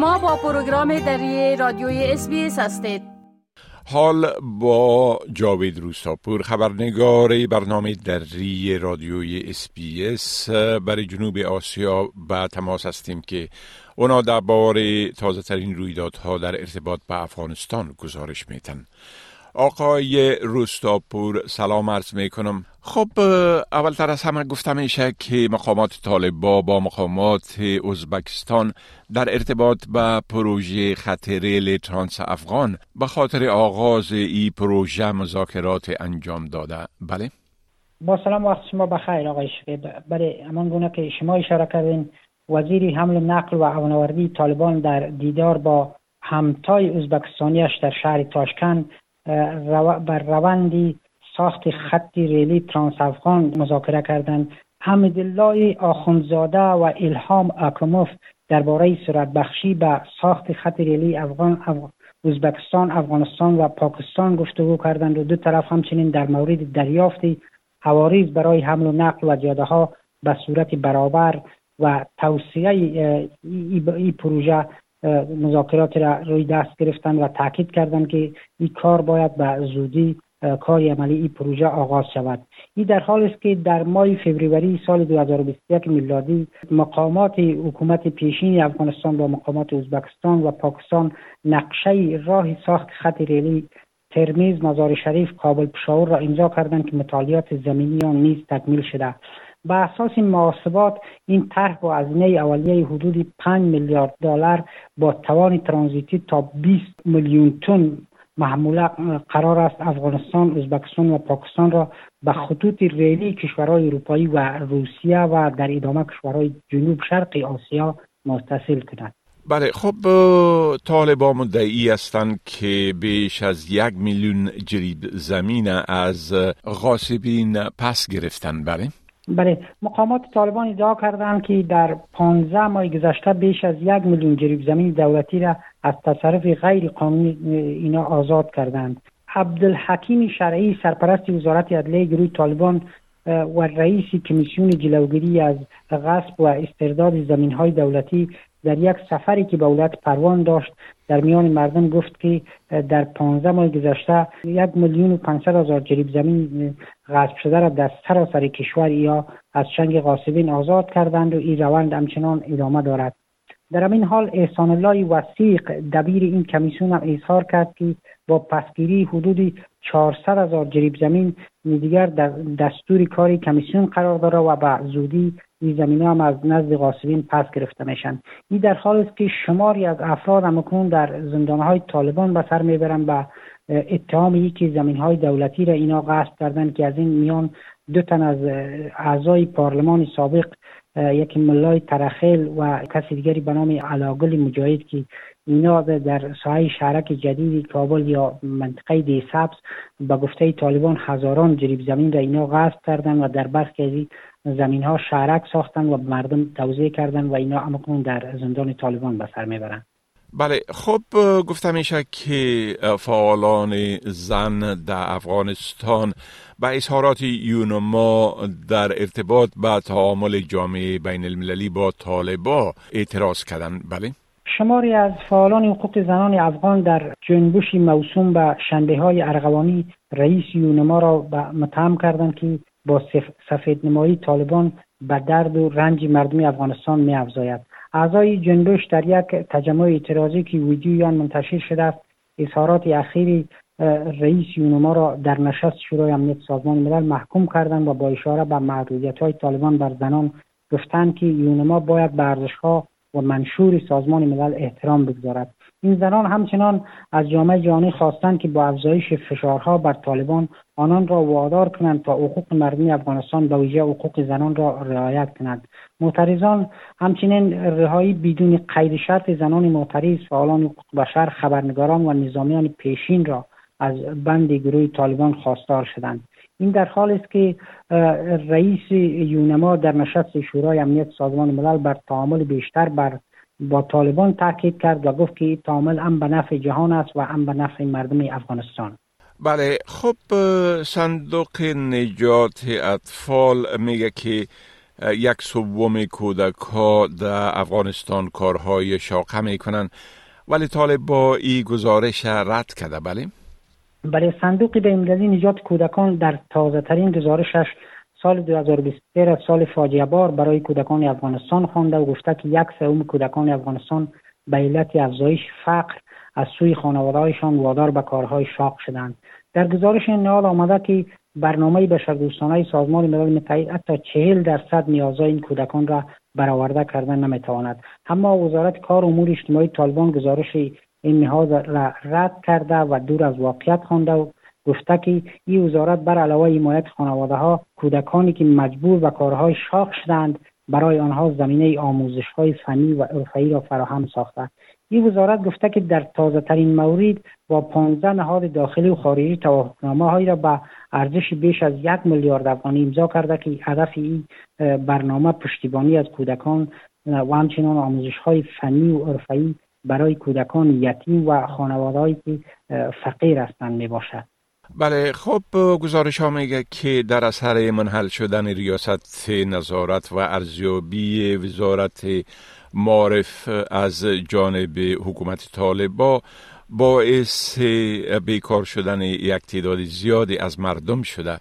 شما با پروگرام دری رادیوی اس هستید. حال با جاوید روستاپور خبرنگار برنامه دری رادیوی اس برای جنوب آسیا به تماس هستیم که اونا درباره تازه ترین رویدادها در ارتباط به افغانستان گزارش میتن آقای روستاپور سلام عرض می کنم خب اولتر از همه گفته میشه که مقامات طالبا با مقامات ازبکستان در ارتباط به پروژه خط ریل ترانس افغان به خاطر آغاز این پروژه مذاکرات انجام داده. بله؟ با سلام وقت شما بخیر آقای شقیب برای همان گونه که شما اشاره کردین وزیر حمل نقل و عونوردی طالبان در دیدار با همتای ازبکستانیش در شهر تاشکند بر روندی ساخت خطی ریلی ترانس افغان مذاکره کردند. حمدالله آخونزاده و الهام اکموف درباره صورت بخشی به ساخت خط ریلی افغان ازبکستان افغانستان و پاکستان گفتگو کردند و دو طرف همچنین در مورد دریافت حواریز برای حمل و نقل و جاده ها به صورت برابر و توسعه ای پروژه مذاکرات را روی دست گرفتن و تاکید کردند که این کار باید به زودی کار عملی این پروژه آغاز شود. این در حال است که در ماه فوریه سال 2021 میلادی مقامات حکومت پیشین افغانستان با مقامات ازبکستان و پاکستان نقشه راه ساخت خط ریلی ترمیز مزار شریف کابل پشاور را امضا کردند که مطالعات زمینی آن نیز تکمیل شده. به اساس این محاسبات این طرح با هزینه اولیه حدود 5 میلیارد دلار با توان ترانزیتی تا 20 میلیون تن محموله قرار است افغانستان، ازبکستان و پاکستان را به خطوط ریلی کشورهای اروپایی و روسیه و در ادامه کشورهای جنوب شرق آسیا متصل کند. بله خب طالبا مدعی هستند که بیش از یک میلیون جریب زمین از غاصبین پس گرفتن بله بله. مقامات طالبان ادعا کردند که در 15 ماه گذشته بیش از یک میلیون جریب زمین دولتی را از تصرف غیر قانونی اینا آزاد کردند. عبدالحکیم شرعی سرپرست وزارت عدلیه گروه طالبان و رئیس کمیسیون جلوگیری از غصب و استرداد زمین های دولتی در یک سفری که به ولایت پروان داشت در میان مردم گفت که در 15 ماه گذشته یک میلیون و 500 هزار جریب زمین غصب شده را در سراسر کشور یا از چنگ غاصبین آزاد کردند و این روند همچنان ادامه دارد. در این حال احسان الله وسیق دبیر این کمیسیون هم اظهار کرد که با پسگیری حدود 400 هزار جریب زمین دیگر در دستور کاری کمیسیون قرار داره و به زودی این زمین هم از نزد غاصبین پس گرفته میشن. این در حال است که شماری از افراد همکنون در زندان های طالبان به سر می‌برن به اتهام یکی زمین های دولتی را اینا غصب کردن که از این میان دو تن از اعضای پارلمان سابق یک ملای ترخیل و کسی دیگری به نام علاقل مجاهد که اینا در ساحه شهرک جدید کابل یا منطقه دی سبز به گفته طالبان هزاران جریب زمین را اینا غصب کردن و در برخی از زمین ها شهرک ساختن و مردم توضیح کردن و اینا امکنون در زندان طالبان به سر می‌برن. بله خب گفته میشه که فعالان زن در افغانستان به اظهارات یونما در ارتباط با تعامل جامعه بین المللی با طالبا اعتراض کردن. بله. شماری از فعالان حقوق زنان افغان در جنبشی موسوم به شنبه های ارغوانی رئیس یونما را متهم کردند که با سفید نمایی طالبان به درد و رنج مردم افغانستان می افزاید. اعضای جنبش در یک تجمع اعتراضی که ویدیوی آن منتشر شده است اظهارات اخیری رئیس یونما را در نشست شورای امنیت سازمان ملل محکوم کردند و با اشاره به محدودیت های طالبان بر زنان گفتند که یونما باید به ارزشها و منشور سازمان ملل احترام بگذارد. این زنان همچنان از جامعه جهانی خواستند که با افزایش فشارها بر طالبان آنان را وادار کنند تا حقوق مردمی افغانستان به ویژه حقوق زنان را رعایت کنند معترضان همچنین رهایی بدون قید شرط زنان معترض فعالان حقوق بشر خبرنگاران و نظامیان پیشین را از بند گروه طالبان خواستار شدند. این در حال است که رئیس یونما در نشست شورای امنیت سازمان ملل بر تعامل بیشتر بر با طالبان تاکید کرد و گفت که تعامل هم به نفع جهان است و هم به نفع مردم افغانستان بله خب صندوق نجات اطفال میگه که یک سوم کودک ها در افغانستان کارهای شاقه می‌کنن ولی طالب با این گزارش رد کرده بله؟ برای صندوق بین‌المللی نجات کودکان در تازه ترین گزارشش سال 2023 را سال فاجعه بار برای کودکان افغانستان خوانده و گفته که یک سوم کودکان افغانستان به علت افزایش فقر از سوی خانوادهایشان وادار به کارهای شاق شدند. در گزارش نهاد آمده که برنامه بشردوستانه سازمان ملل متحد حتی چهل درصد نیازهای این کودکان را برآورده کردن نمی‌تواند. اما وزارت کار امور اجتماعی طالبان گزارش این نهاد را رد کرده و دور از واقعیت خوانده و گفته که این وزارت بر علاوه حمایت خانواده ها کودکانی که مجبور به کارهای شاق شدند برای آنها زمینه آموزش های فنی و عرفی را فراهم ساخته. این وزارت گفته که در تازه ترین مورد با 15 نهاد داخلی و خارجی توافقنامه هایی را به ارزش بیش از یک میلیارد افغانی امضا کرده که هدف این برنامه پشتیبانی از کودکان و همچنان آموزش های فنی و عرفی برای کودکان یتیم و خانواده که فقیر هستند می باشد بله خب گزارش ها میگه که در اثر منحل شدن ریاست نظارت و ارزیابی وزارت معرف از جانب حکومت طالبا باعث بیکار شدن یک تعداد زیادی از مردم شده.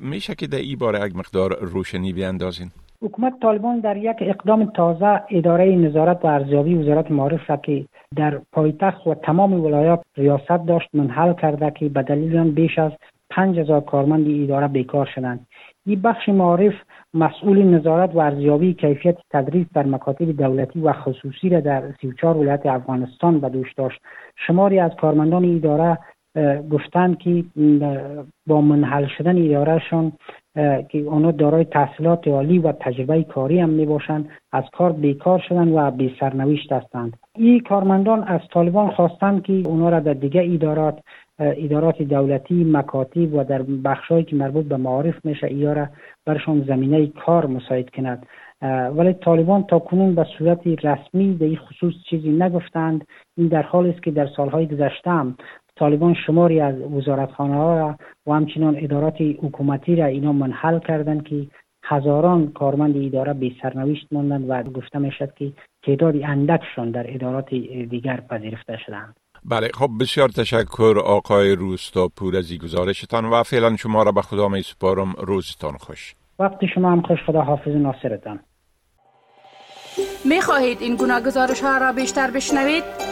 میشه که در این باره یک مقدار روشنی بیاندازین؟ حکومت طالبان در یک اقدام تازه اداره نظارت و ارزیابی وزارت معارف را که در پایتخت و تمام ولایات ریاست داشت منحل کرده که به دلیل آن بیش از پنج هزار کارمند اداره بیکار شدند. این بخش معارف مسئول نظارت و ارزیابی کیفیت تدریس در مکاتب دولتی و خصوصی را در 34 ولایت افغانستان به دوش داشت. شماری از کارمندان اداره گفتند که با منحل شدن ادارهشان که آنها دارای تحصیلات عالی و تجربه کاری هم می باشند از کار بیکار شدن و بی سرنوشت هستند. این کارمندان از طالبان خواستند که اونا را در دیگه ادارات ادارات دولتی مکاتب و در بخشهایی که مربوط به معارف میشه ای را برشان زمینه کار مساعد کند. ولی طالبان تا کنون به صورت رسمی در این خصوص چیزی نگفتند. این در حال است که در سالهای گذشته هم طالبان شماری از وزارتخانه ها را و همچنان ادارات حکومتی را اینا منحل کردند که هزاران کارمند اداره به سرنوشت ماندند و گفته می‌شد که تعداد اندکشان در ادارات دیگر پذیرفته شدند بله خب بسیار تشکر آقای روستاپور از گزارشتان و فعلا شما را به خدا می سپارم روزتان خوش. وقتی شما هم خوش. خدا حافظ ناصرتان. می خواهید این گونه گزارش ها را بیشتر بشنوید؟